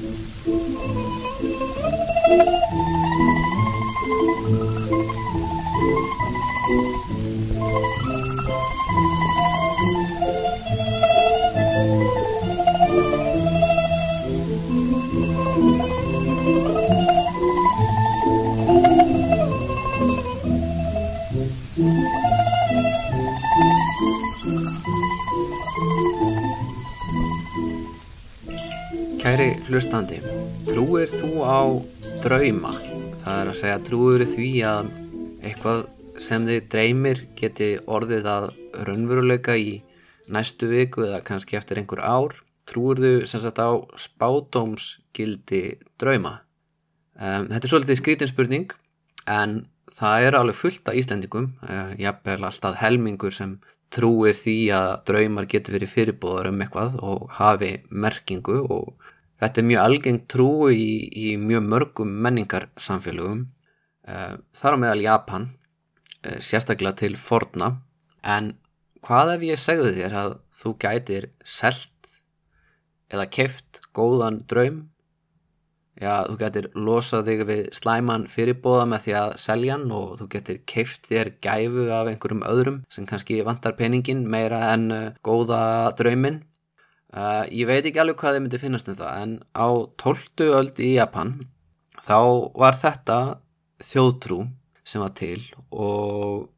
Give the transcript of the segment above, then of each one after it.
Thank you. Á drauma? Það er að segja, trúir því að eitthvað sem þið dreymir geti orðið að raunveruleika í næstu viku eða kannski eftir einhver ár? Trúir þú sem sagt á spátómsgildi drauma? Um, þetta er svolítið skrítinspurning en það er alveg fullt af Íslendingum, uh, jafnvel alltaf helmingur sem trúir því að draumar getur verið fyrirbóðar um eitthvað og hafi merkingu og þetta er mjög algengt trú í, í mjög mörgum menningarsamfélögum. Uh, þar á meðal Japan uh, sérstaklega til forna. En hvað ef ég segði þér að þú gætir selt eða keft góðan draum? Já, þú getur losað þig við slæman fyrirbóða með því að selja hann og þú getur keift þér gæfu af einhverjum öðrum sem kannski vantar peningin meira en uh, góða draumin. Uh, ég veit ekki alveg hvað þið myndi finnast um það en á 12. öld í Japan þá var þetta þjóðtrú sem var til og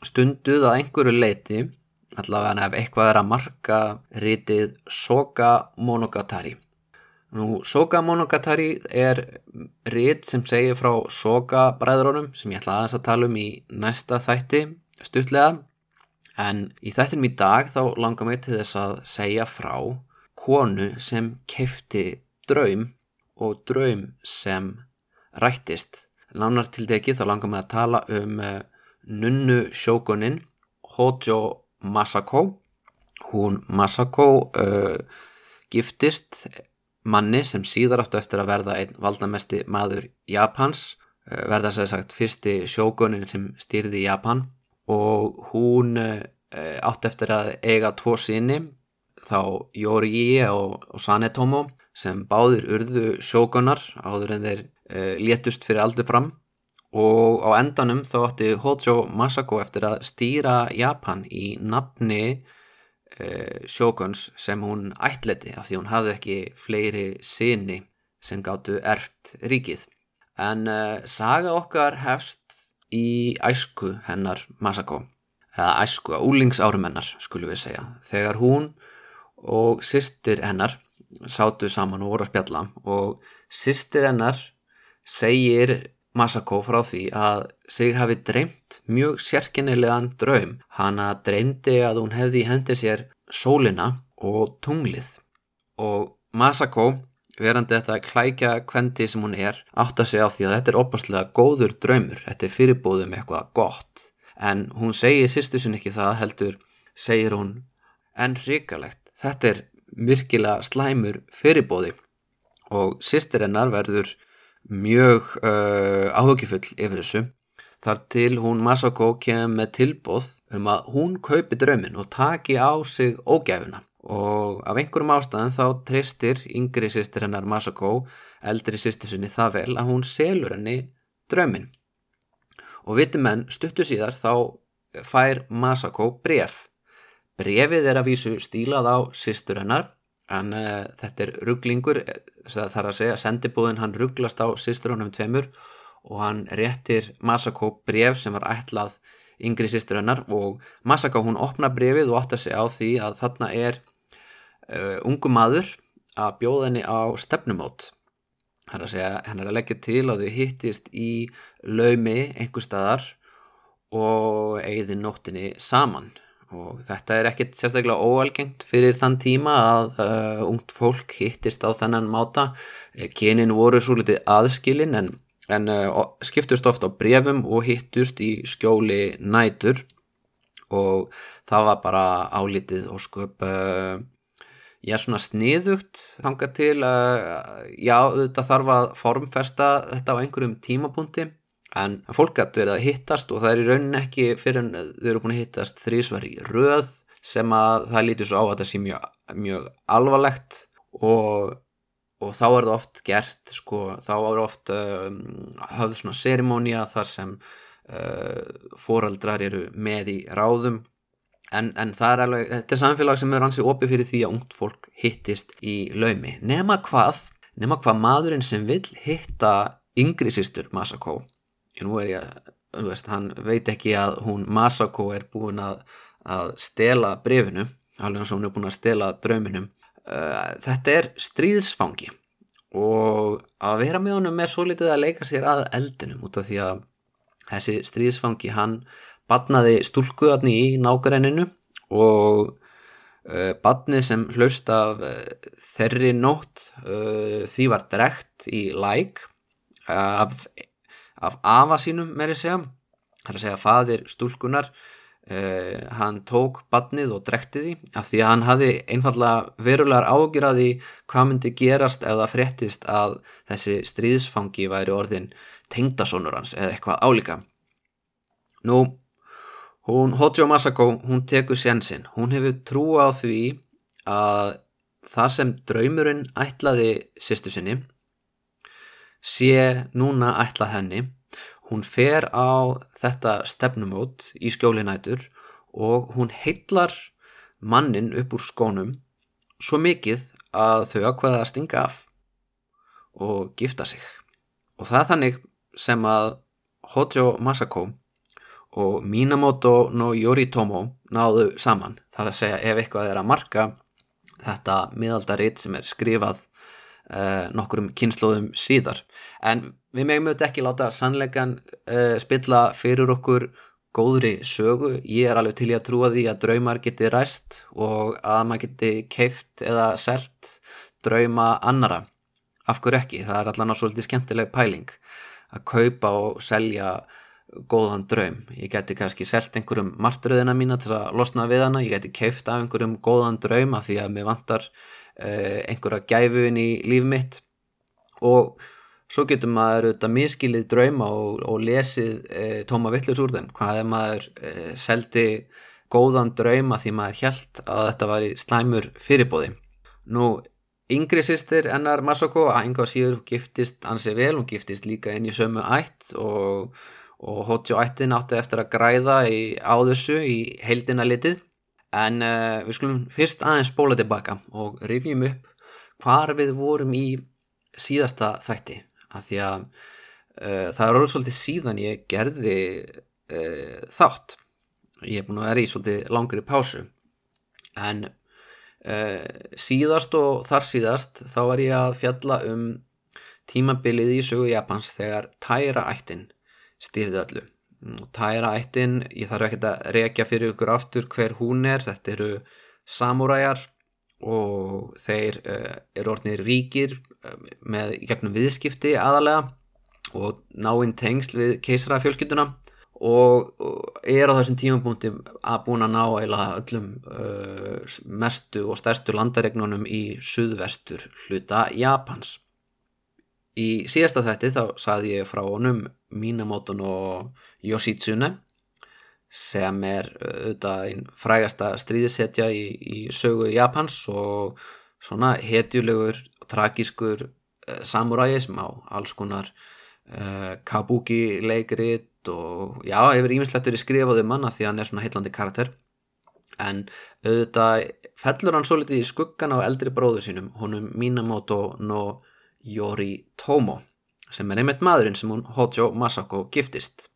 stunduð að einhverju leiti allavega ef eitthvað er að marka rítið Soka Monogatari. Nú, Soka Monogatari er rít sem segir frá Soka bræðrónum sem ég ætla aðeins að tala um í næsta þætti stuttlega en í þættinum í dag þá langar mig til þess að segja frá konu sem kefti draum og draum sem rættist. Lánar til degi þá langar mig að tala um uh, nunnu sjókunin Hojo Masako. Hún Masako uh, giftist manni sem síðar áttu eftir að verða einn valdamesti maður Japans eh, verða sér sagt fyrsti sjókunin sem stýrði Japan og hún eh, átti eftir að eiga tvo síni þá Yorii og, og Sanetomo sem báðir urðu sjókunar áður en þeir uh, létust fyrir aldur fram og á endanum þá átti Hojo Masako eftir að stýra Japan í nafni uh, sjókuns sem hún ætleti af því hún hafði ekki fleiri sinni sem gáttu erft ríkið. En uh, saga okkar hefst í æsku hennar Masako, eða æsku að úlingsárum hennar skulum við segja, þegar hún og sýstir hennar sátu saman og voru að spjalla og sýstir hennar segir Masako frá því að sig hafi dreymt mjög sérkennilegan draum. Hanna dreymdi að hún hefði í hendi sér sólina og tunglið og Masako, verandi þetta klækja kvendi sem hún er, átt að segja á því að þetta er opaslega góður draumur, þetta er fyrirbóðum eitthvað gott. En hún segir sýstu sin ekki það heldur, segir hún, en ríkalegt, þetta er virkilega slæmur fyrirbóði og sýstir hennar verður mjög uh, áhugifull yfir þessu. Þar til hún Masako kem með tilbóð um að hún kaupi draumin og taki á sig ógæfuna og af einhverjum ástæðan þá treystir yngri sýstir hennar Masako eldri sýstir sinni það vel að hún selur henni draumin og viti menn stuttu síðar þá fær Masako bref brefið er að vísu stílað á sýstur hennar. En uh, þetta er rugglingur það þarf að segja, sendibúðin hann rugglast á sýstur honum tveimur og hann réttir Masako bref sem var ætlað yngri sýstur hennar og Masako hún opna brefið og átt að segja á því að þarna er uh, ungu maður að bjóða henni á stefnumót. Það er að segja, henn er að leggja til að þau hittist í laumi einhver staðar og eigði nóttinni saman. Og þetta er ekkit sérstaklega óalgengt fyrir þann tíma að uh, ungt fólk hittist á þennan máta. Eh, kynin voru svo litið aðskilin en, en uh, skiptust ofta á brefum og hittust í skjóli nætur. Og það var bara álitið og sköp uh, já svona sniðugt þanga til já þetta þarf að formfesta þetta á einhverjum tímapunkti. En fólk gætu verið að hittast og það er í raunin ekki fyrir en þau eru búin að hittast þrísvar í röð sem að það lítur svo á að það sé mjög, mjög alvarlegt. Og og þá er það oft gert sko, þá er oft um, höfð svona serimónia þar sem uh, foreldrar eru með í ráðum. En, en er alveg, þetta er samfélag sem er ansið opið fyrir því að ungt fólk hittist í laumi, nema hvað nema hvað maðurinn sem vil hitta yngri sýstur Masako. Nú er ég, veist, hann veit ekki að hún Masako er búin að, að stela brefinu alveg eins og hún er búin að stela drauminum uh, þetta er stríðsfangi og að vera með honum er svo litið að leika sér að eldinum út af því að þessi stríðsfangi hann batnaði stúlkuðarni í nákarenninu og uh, batnið sem hlaust af uh, þerri nótt því var drekt í læk af, af afa sínum því segja það er að segja fadir stúlkunar Uh, hann tók badnið og drekti því af því að hann hafði einfallega verulegar ágjur að því hvað myndi gerast ef það fréttist að þessi stríðsfangi væri orðin tengdasónur hans eða eitthvað álíka. Nú hún Hojo Masako, hún tekur sjansinn, hún hefur trú á því að það sem draumurinn ætlaði sýstu sinni sé núna ætlað henni Hún fer á þetta stefnumót í skjólinætur og hún heillar mannin upp úr skónum svo mikið að þau ákveða að stinga af og gifta sig. Og það er þannig sem að Hojo Masako og Minamoto no Yoritomo náðu saman. Það er að segja ef eitthvað er að marka þetta miðaldaritt sem er skrifað uh, nokkurum kynnslóðum síðar. En við megum auðvitað ekki láta sannleikan uh, spilla fyrir okkur góðri sögu. Ég er alveg til í að trúa því að draumar geti ræst og að maður geti keift eða selt drauma annara. Af hverju ekki? Það er allan á svolítið skemmtileg pæling að kaupa og selja góðan draum. Ég geti kannski selt einhverjum martröðina mína til að losna við hana. Ég geti keift af einhverjum góðan draum af því að mér vantar uh, einhverja gæfu inn í líf mitt og svo getur maður auðvitað miskilið drauma og, og lesið e, tóma vittlurs úr þeim. Hvað er maður e, seldi góðan drauma því maður held að þetta var í slæmur fyrirbóði nú yngri sýstir ennar Masako að enga síður giftist ansi vel, hún giftist líka inn í sömu ætt og, og Hojo ættin átti eftir að græða í, á þessu í heildina litið. En uh, við skulum fyrst aðeins spóla tilbaka og rifjum upp hvar við vorum í síðasta þætti að því að uh, það er orðið svolítið síðan ég gerði uh, þátt. Ég er búin að vera í svolítið langri pásu. En uh, síðast og þar síðast þá var ég að fjalla um tímabilið í sögu Japans þegar tæra ættin styrði öllu. Og tæra ættin, ég þarf ekki að rekja fyrir ykkur aftur hver hún er. Þetta eru samúræjar og þeir uh, eru orðinir ríkir uh, með gegnum viðskipti aðalega og náinn tengsl við keisra fjölskylduna og, og er á þessum tímapunkti að búin að ná eila öllum uh, mestu og stærstu landaregnunum í suðvestur hluta Japans. Í síðasta þetti þá saði ég frá honum Minamoto og Yoshitsune sem er auðvitað einn frægasta stríðisetja í, í sögu Japans og svona hetjulegur og tragískur uh, samuræi sem á alls konar uh, kabuki leikrit og já, hefur íminslettur í skrifaðu manna því hann er svona heitlandi karakter. En auðvitað fellur hann svo litið í skuggan á eldri bróðu sínum honum Minamoto no Yoritomo sem er einmitt maðurinn sem hún Hojo Masako giftist.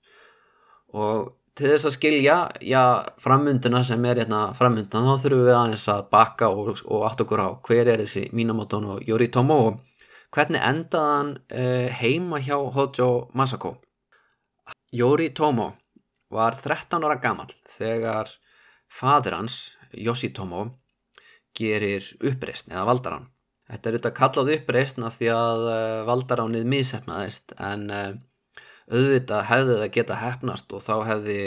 Og til þess að skilja já, framunduna sem er hérna framundan þá þurfum við aðeins að bakka og, og átt okkur á hver er þessi Minamoto og Yoritomo og hvernig endaðan uh, heima hjá Hojo Masako? Yoritomo var 13 ára gammal þegar fadur hans Yoshitomo gerir uppreist eða valdarann þetta er auðvitað kallað uppreist því að uh, valdaránið mísefnaðist en uh, auðvitað hefði það geta hefnast og þá hefði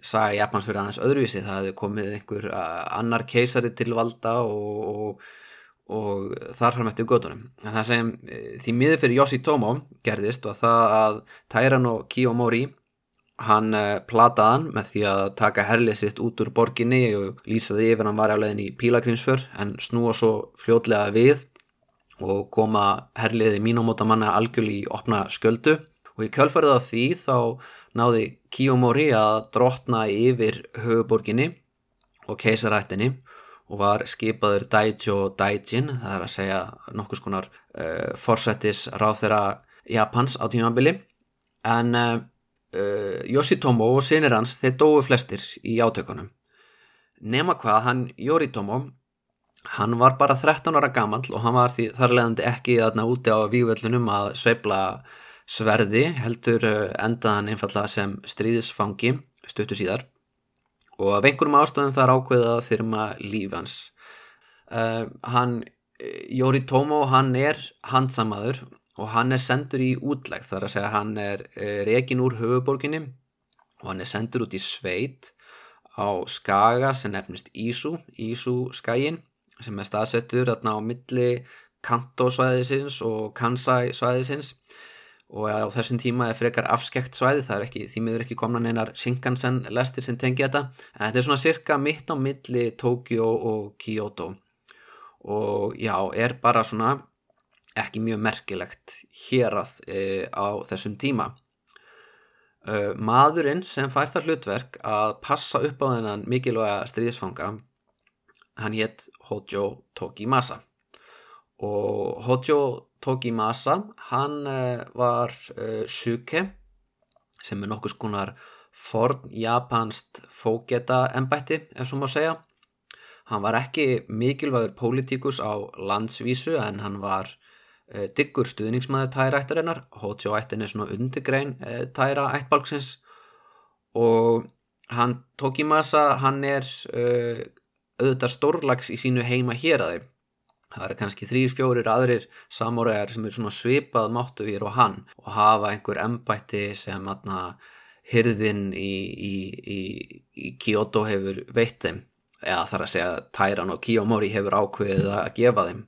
saga Japans verið aðeins öðruvísi það hefði komið einhver annar keisari til valda og, og, og þar fram eftir gödunum en það sem e, því miður fyrir Yoshitomo gerðist var það að Tairano Kiyomori hann e, plataðan með því að taka herlið sitt út úr borginni og lýsaði yfir hann var á leðin í pílagrímsför en snúa svo fljótlega við og koma herliði Minamoto manna algjörl í opna sköldu og í kjölfarið af því þá náði Kiyomori að drotna yfir höfuborginni og keisarættinni og var skipaður Daijo Daijin, það er að segja nokkus konar uh, forsættis ráð þeirra Japans á tímabili. En uh, uh, Yoshitomo og sinir hans þeir dói flestir í átökunum. Nema hvað hann Yoritomo hann var bara 13 ára gammal og hann var því þarlegandi ekki þarna úti á vývöllunum að sveibla sverði heldur endaðan einfallega sem stríðisfangi stuttu síðar. Og af einhverjum er ákveðið að þyrma lífans uh, hann Jóri Tómo hann er handsamaður og hann er sendur í útlegð. Þar að segja hann er rekin úr höfuborginni og hann er sendur út í sveit á skaga sem nefnist Ísú Ísú skagin sem er staðsettur á milli Kanto svæðisins og Kansai svæðisins og á þessum tíma er frekar afskekt svæði, það er ekki, því miður ekki komna neinar Shinkansen lestir sem tengi þetta. En þetta er svona cirka mitt á milli Tokyo og Kyoto og já, er bara svona ekki mjög merkilegt hér að e, á þessum tíma. E, maðurinn sem fær það hlutverk að passa upp á þennan mikilvæga stríðsfanga hann hétt Hojo Tokimasa. Og Hojo Tokimasa, hann uh, var uh, Suke sem er nokkus konar forn japanst fógeta ennbætti ef svo má segja. Hann var ekki mikilvægur pólitíkus á landsvísu en hann var uh, diggur stuðningsmaður tæraættarinnar, Hojo ættin er svona undirgrein tæra ættbalksins og hann Tokimasa, hann er auðvitað stórlags í sínu heima hér að þeim það er kannski þrýr, fjórir aðrir samúræðar sem er svona svipað máttu við og hann og hafa einhver embætti sem aðna hyrðin í, í, í, í Kyoto hefur veitt þeim. Eða þar að segja Tæran og Kiyomori hefur ákveðið að gefa þeim.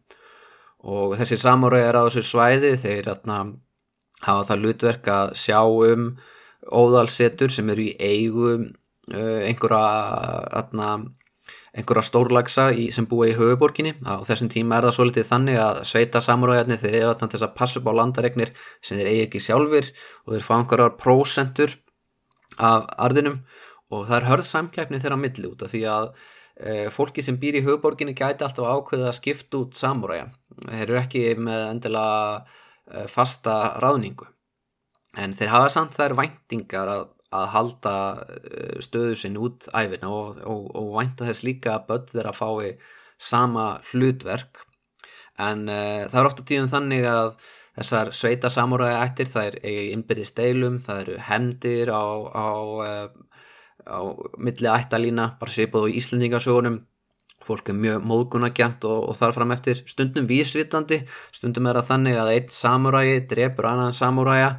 Og þessi samúræðar á þessu svæði þeir aðna hafa það lutverk að sjá um óðalsetur sem eru í eigum uh, einhverja aðna einhverja stórlagsa í, sem búa í höfuborginni á þessum tíma er það svo litið þannig að sveita samúræðarnir þeir eru alltaf þess að passa upp á landaregnir sem þeir eigi ekki sjálfur og þeir fá einhverjar prósentur af arðinum. Og það er hörð samkjæfni þeirra milli út af því að e, fólki sem býr í höfuborginni gæti alltaf ákveðið að skipta út samúræja þeir eru ekki með endilega e, fasta ráðningu. En þeir hafa samt þær væntingar að að halda eh, stöðu sinn út æfina og, og, og vænta þess líka að börn þeirra fái sama hlutverk. En uh, það er ofta tíðum þannig að þessar sveita samúræði ættir það er eigið innbyrði steilum, það eru hemdir á, á, uh, á milli ættalína, bara svipað á Íslendingasögunum. Fólk er mjög móðgunagjant og, og þarf fram eftir. Stundum vísvitandi, stundum er það þannig að eitt samúræði drefur annan samúræja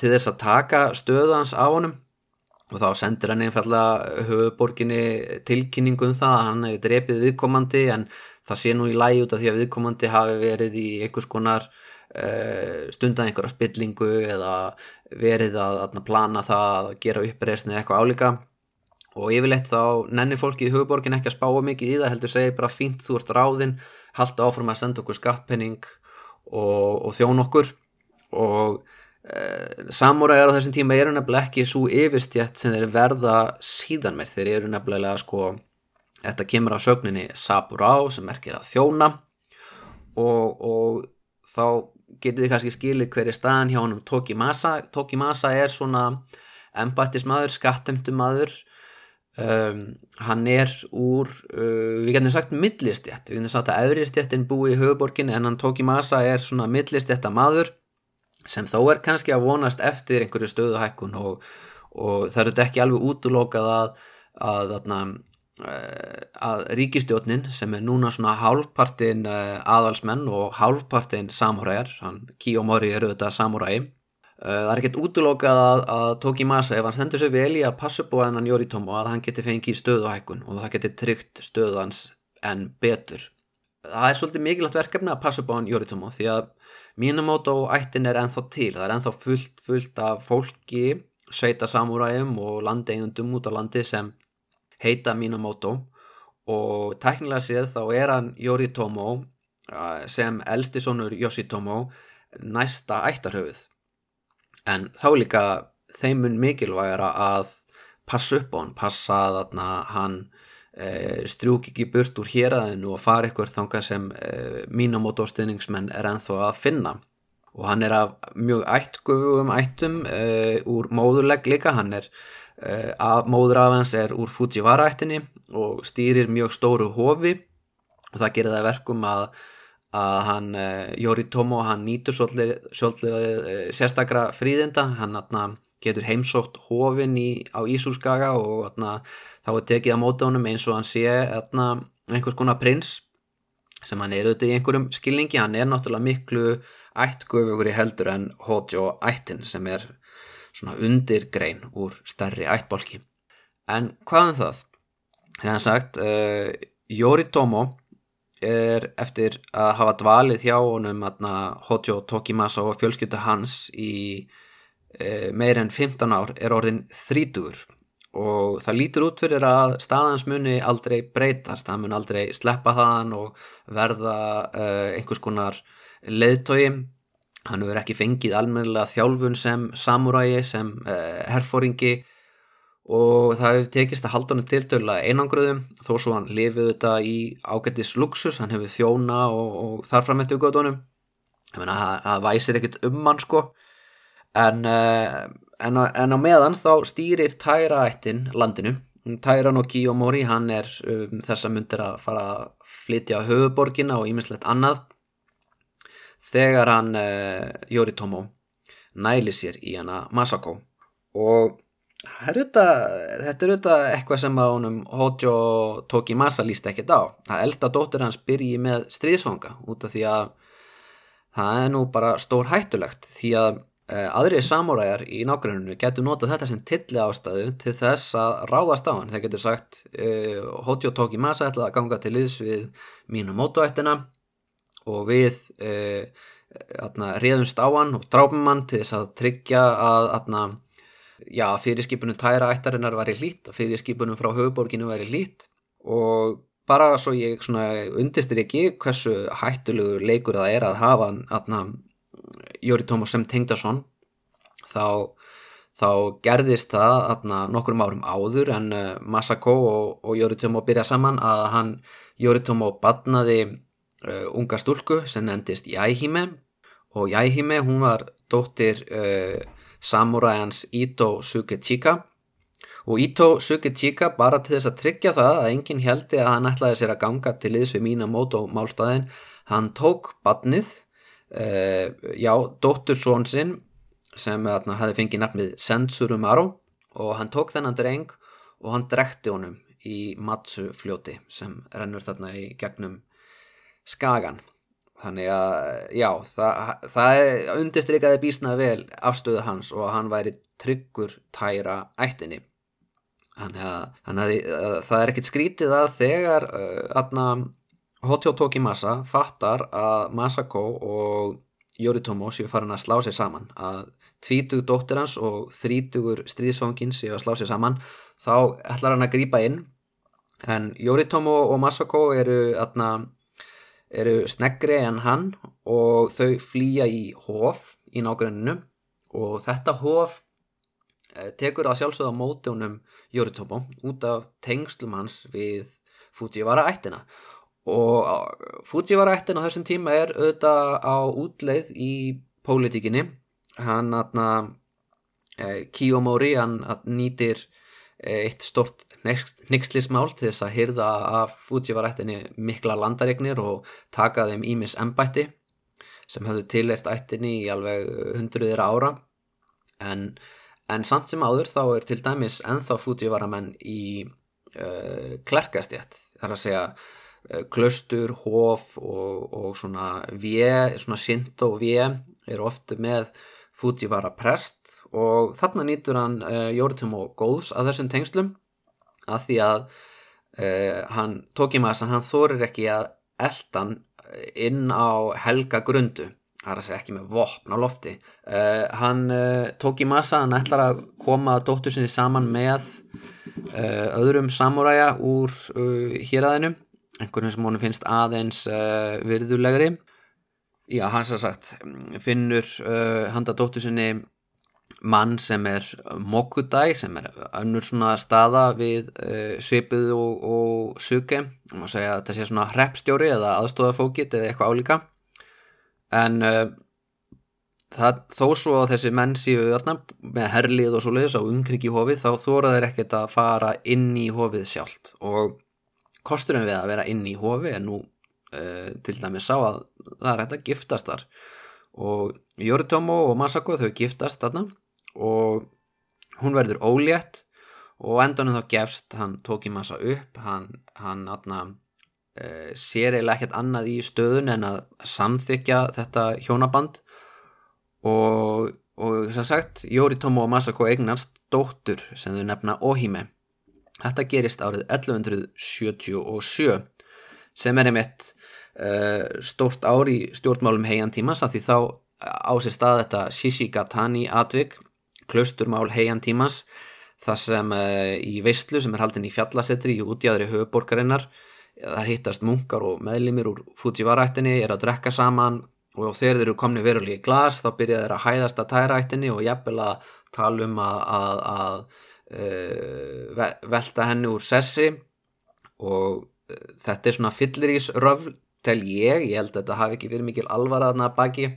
til þess að taka stöðu hans á honum. Og þá sendir hann einfallega höfuborginni tilkynningum það að hann hefur drepið viðkomandi en það sé nú í lægi út af því að viðkomandi hafi verið í einhvers konar uh, stundan einhverja spillingu eða verið að, að plana það að gera uppreysni eða eitthvað álíka. Og yfirleitt þá nennir fólki í höfuborgin ekki að spáa mikið í það heldur segi bara fínt þú ert ráðinn halda áfram að senda okkur skattpenning og, og þjón okkur. Og Eh, samúræðar á þessum tíma eru nefnilega ekki svo yfirstjætt sem þeir verða síðan með. Þeir eru nefnilega sko þetta kemur á sögninni Saburá sem merkir að þjóna og, og þá getið þið kannski skilið hverju staðan hjá hann Tokimasa Tokimasa er svona embættismadur, skattemtumadur um, hann er úr uh, við getum sagt millistjætt við getum sagt að öðristjættin búi í höfuborgin en hann Tokimasa er svona millistjætta maður sem þó er kannski að vonast eftir einhverju stöðuhækkun og, og það eru ekki alveg útlokað að, að, að, eh, að ríkistjótnin sem er núna svona hálfpartin eh, aðalsmenn og hálfpartin samúræjar, hann Kiyomori eru þetta samúræi eh, það er ekkert útlokað að Tokimasa ef hann stendur sér vel í að passa upp á hennan Yoritomo að hann geti fengið stöðuhækkun og það geti tryggt stöðu hans en betur. Það er svolítið mikilvægt verkefni að passa upp á hann Yoritomo því að Minamoto ættin er enþá til, það er enþá fullt, fullt af fólki, sveita samúræðum og landeigundum út á landi sem heita Minamoto og teknilega séð þá er hann Yoritomo sem elstisonur Yoshitomo næsta ættarhöfuð. En þá líka þeim mun mikilvægara að passa upp á hann, passa að hann strjúk ekki burt úr héræðinu og fara ykkur þangað sem e, mínamótóstuðningsmenn er enþá að finna. Og hann er af mjög ættgöfum ættum e, úr móðurlegg líka, hann er að móður af hans er úr Fujiwara ættinni og stýrir mjög stóru hofi. Og það gerir það verkum að að hann, Yoritomo, hann nýtur svolítið sérstakra fríðinda, hann getur heimsótt hofin í, á Ísúlskaga og atna, þá er tekið á mótónum eins og hann sé atna, einhvers konar prins sem hann er auðvitað í einhverjum skilningi, hann er náttúrulega miklu ættgöfugur í heldur en Hojo ættin sem er svona undirgrein úr stærri ættbólki. En hvaðan um það? Það er sagt, uh, Yoritomo er eftir að hafa dvalið hjá honum Hojo Tokimasa og fjölskyldu hans í e, meir en 15 ár er orðin þrítugur og það lítur út fyrir að staðans muni aldrei breytast, það mun aldrei sleppa þaðan og verða uh, einhvers konar leðtogi hann verður ekki fengið almennilega þjálfun sem samuræi, sem uh, herfóringi og það hefur tekist að halda hann til döla einangruðum þó svo hann lifið þetta í ágættis luxus, hann hefur þjóna og, og þarfram eftir gödunum það væsir ekkert um hann sko. En, uh, en, á, en á meðan þá stýrir Tæra ættin landinu. Tæra no Kiyomori hann er um, þess að myndir að fara að flytja höfuborgina og ímislegt annað. Þegar hann uh, Yoritomo næli sér í hana Masako. Og er þetta, þetta er auðvitað eitthvað sem að honum Hojo Tokimasa líst ekkert á. Það elda dóttir hans byrji með stríðsvanga út af því að það er nú bara stór hættulegt því að Eh, aðri samúræjar í nákvæmunu getur notað þetta sem tilli ástæðu til þess að ráðast á hann. Þeir getur sagt uh, Hojo Tokimasa ætlaði að ganga til liðs við mínu mótoættina og við uh, réðumst á hann og drápum hann til þess að tryggja að atna, já, fyrirskipunum tæra ættarinnar væri hlýtt og fyrirskipunum frá höfuborginu væri hlýtt og bara svo ég undistir ekki hversu hættulugur leikur það er að hafa hann Jóri Tómas sem Tengdason þá, þá gerðist það atna, nokkur árum áður en uh, Masako og, og Jóri Tómas byrja saman að hann Jóri Tómas batnaði uh, unga stúlku sem nefndist Jæhime. Og Jæhime hún var dóttir uh, samuræjans Ito Sukechika. Og Ito Sukechika bara til þess að tryggja það að enginn heldi að hann ætlaði sér að ganga til liðs við mína mót og málstæðin hann tók batnið Uh, já, dóttur són sinn sem hefði fengið nafnið Sensuru Maro og hann tók þennan dreng og hann drekti honum í Matsu fljóti sem rennur þarna í gegnum skagan þannig að já, það, það undirstrykaði bísnaði vel afstöðu hans og hann væri tryggur tæra ættinni. Þannig að, þannig að það er ekkit skrítið að þegar uh, Hojo Tokimasa fattar að Masako og Yoritomo séu farin að slá sér saman. Að tvítug dóttir hans og þrítugur stríðsfangin séu að slá sér saman þá ætlar hann að grýpa inn. En Yoritomo og Masako eru, eru sneggri en hann og þau flýja í hof í nágruninu og þetta hof eh, tekur að sjálfsögða mótunum Yoritomo út af tengslum hans við Fujiwara ættina og Fujiwara-ættin á þessum tíma er auðvitað á útleið í pólitíkinni. Hann aðna eh, Kiyomori hann nýtir eh, eitt stort nixlismál til þess að hyrða af Fujiwara-ættinni mikla landaregnir og taka þeim ímis embætti sem höfðu tilert ættinni í alveg hundruðir ára. En, en samt sem áður þá er til dæmis enþá Fujiwara-menn í uh, klerkastjætt þar að segja Eh, klaustur, hof og, og svona við, svona sint og við er ofta með Fujiwara prest og þarna nýtur hann uh, eh, Jóritum og góðs að þessum tengslum að því að uh, hann Tokimasa, hann þorir ekki að eldan inn á helga grundu það er að segja ekki með vopn á lofti. Uh, hann Tokimasa, hann ætlar að koma dóttur sinni saman með öðrum samuræja úr héræðinu einhvern sem honum finnst aðeins uh, virðulegri. Já, hans að sagt finnur uh, handa dóttu sinni mann sem er Mokudai sem er önnur svona staða við uh, svipuð og, og suke. Og segja að þetta sé svona hreppstjóri eða aðstofafókit eða eitthvað álíka. En það, þó svo að þessi menn séu öllna með herlið og svo leiðis á umkringi hófið þá þóra þeir ekkert að fara inn í hófið sjálft. Og kosturinn við að vera inn í hófið er nú uh, til dæmis sá að það er hægt að giftast þar. Og Yoritomo og Masako þau giftast þarna og hún verður ólétt og endanum þá gefst hann tók í massa upp. Hann, hann atna, e, sér eiginlega ekkert annað í stöðun en að samþykja þetta hjónaband. Og, og sem sagt Yoritomo og Masako eignast dóttur sem þau nefna Ohime þetta gerist árið 1177 sem er einmitt e, stórt ár í stjórnmálum heian tímas að því þá á sér stað þetta Shishigatani atvik klausturmál heian tímas þar sem uh, í veistlu sem er haldin í fjallasetri í útjæðri höfuborgarinnar það hittast munkar og meðlimir úr Fujivarættinni er að drekka saman og þegar þeir eru komni verulega í glas þá byrja þeir að hæðast að tærættinni og jafnvel að tala um að, að, að uh, velta henni úr sessi og uh, þetta er svona fyllirís röfl tel ég, ég held að þetta hafi ekki verið mikil alvaraðna baki.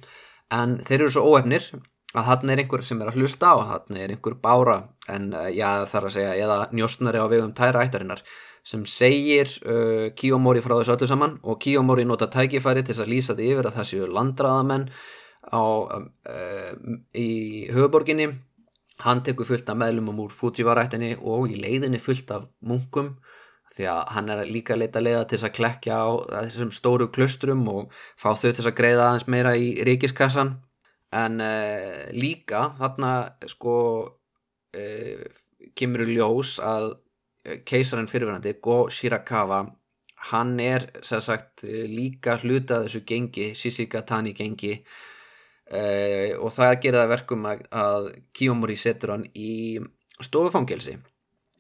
En þeir eru svo óefnir að hann er einhver sem er að hlusta og hann er einhver bára. En uh, já þar að segja eða njóstnari á vegum tæra ættarinnar sem segir uh, Kiyomori frá þessu öllu saman. Og Kiyomori nota tækifæri til að lýsa því yfir að það séu landraðamenn á, uh, í höfuborginni hann tekur fullt af meðlumum úr Fujivarættinni og í leiðinni fullt af munkum því að hann er líka leita leiða til að klekja á þessum stóru klustrum og fá þau til að greiða aðeins meira í ríkiskassan. En uh, líka þarna sko uh, kemur í ljós að eh, keisarinn fyrirverandi Go Shirakawa hann er sagt, líka hlutað þessu gengi Shishigatani gengi uh, og það gerir það verkum að, að Kiyomori setur hann í stofufangelsi.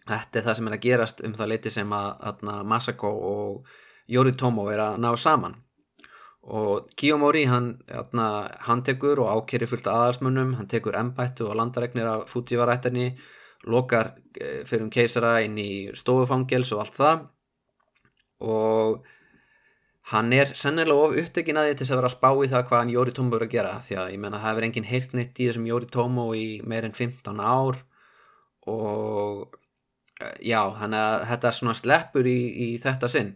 Þetta er það sem er að gerast um það leiti sem að, að Masako og Yoritomo er að ná saman. Og Kiyomori hann, hann tekur og ákerri fullt aðarsmunum, hann tekur embættu og landaregnir af Fujivarættinni lokar e, fyrir um keisara inn í stofufangels og allt það. Og hann er sennilega of upptökin að því til að vera að spá í það hvað hann Jóri Tómo er að gera því að ég menna það hefur enginn heilt neitt í þessum Jóri Tómo í meir en 15 ár og e, já, hann er þetta svona sleppur í, í þetta sinn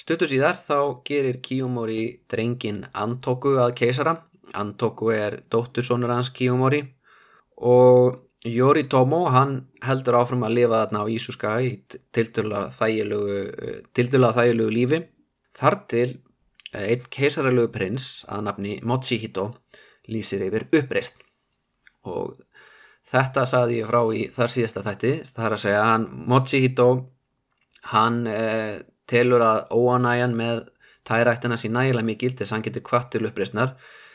Stuttur síðar þá gerir Kiyomori drengin Antoku að keisara. Antoku er dóttursonur hans Kiyomori og Yoritomo hann heldur áfram að lifa þarna á Ísuska í tildurlega þægilegu, þægilegu lífi. Þar til eh, einn keisaralegu prins að nafni Mochihito lýsir yfir uppreist og þetta saði ég frá í þar síðasta þætti. Það er að segja hann Mochihito hann... Eh, telur að óanæjan með tærættina sín nægilega mikil til þess að hann getur kvart til uppreysnar.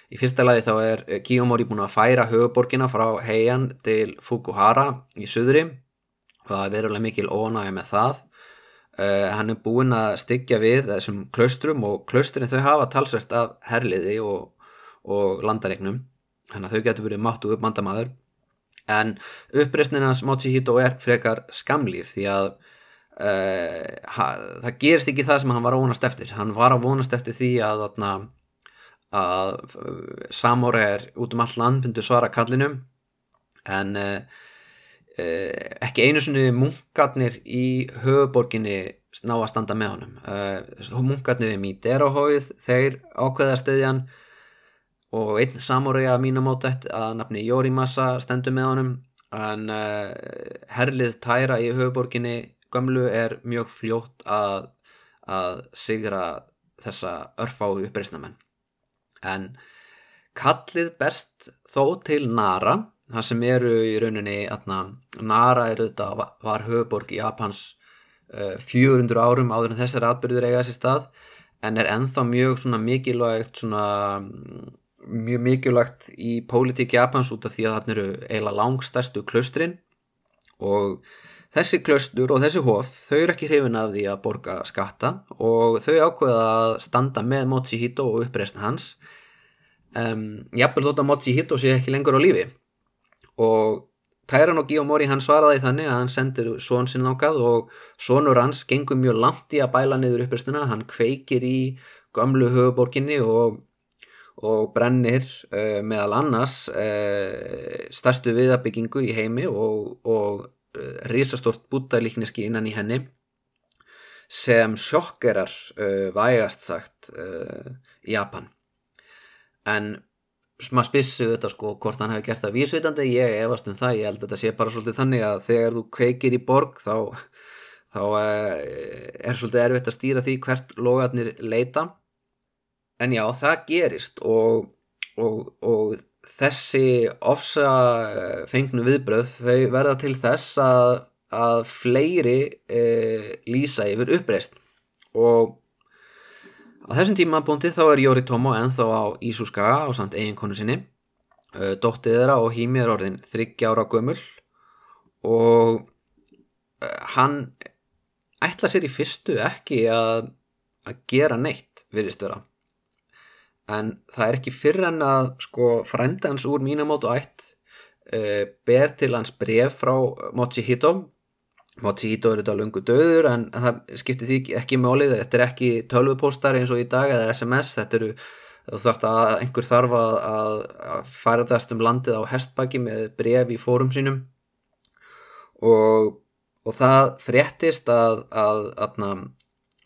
Í fyrsta lagi þá er Kiyomori búin að færa höfuborgina frá Heian til Fukuhara í suðri og það er verulega mikil óanæja með það. Uh, hann er búin að styggja við þessum klaustrum og klaustrin þau hafa talsvert af herliði og, og landaregnum. Þannig að þau getur verið máttu upp mandamaður en uppreysninans Mochihito er frekar skamlýf því að Uh, það gerist ekki það sem hann var að vonast eftir. Hann var að vonast eftir því að, að, að Samóra er út um all land myndu svara kallinum en uh, ekki einu sinni munkarnir í höfuborginni ná að standa með honum. Munkarnir við Míderohóið þeir ákveða stöðjan og einn Samóra að mínu mót að nafni Jórimassa stendur með honum. En herlið tæra í höfuborginni gömlu er mjög fljótt að, að sigra þessa örfáðu uppreysnamenn en kallið best þó til Nara það sem eru í rauninni atna, Nara er auðvitað var höfuborg í Japans uh, 400 árum áður en þessar atbyrður eiga þessi stað en er enþá mjög svona mikilvægt svona mjög mikilvægt í pólitík Japans út af því að þarna eru eiginlega langstærstu klustrin og þessi klaustur og þessi hof þau eru ekki hrifin af því að borga skatta og þau ákveða að standa með Mochihito og uppreisna hans. Um, jafnvel þótt að Mochihito sé ekki lengur á lífi og Tæran og Giyomori hann svaraði þannig að hann sendir són sinn ákað og sónur hans gengur mjög langt í að bæla niður uppreistina, hann kveikir í gamlu höfuborginni og, og brennir uh, meðal annars uh, stærstu viðabyggingu í heimi og, og uh, risastort búttalíkneski innan í henni sem sjokkerar vægast sagt Japan. En maður spissu þetta sko hvort hann hefði gert það vísvitandi. Ég efast um það, ég held að þetta sé bara svolítið þannig að þegar þú kveikir í borg þá, þá er svolítið erfitt að stýra því hvert logarnir leita. En já það gerist og, og, og þessi ofsa fengnu viðbröð þau verða til þess að, að fleiri e, lýsa yfir uppreist og Á þessum tímabúndi þá er Jóri Tómo enþá á Ísúskaga á samt eiginkonu sinni. Dóttið þeirra og hými er orðin þryggja ára gömul og hann ætla sér í fyrstu ekki að, að gera neitt virðist vera. En það er ekki fyrir en að sko frendans úr mínamót og ætt ber til hans bref frá Mochihito Mochito er þetta lungu döður en það skiptir því ekki málið þetta er ekki tölvupóstar eins og í dag eða SMS, þetta eru að einhver þarf að, að, að fara þess um landið á hestbaki með bref í fórum sínum. Og, og það fréttist að, að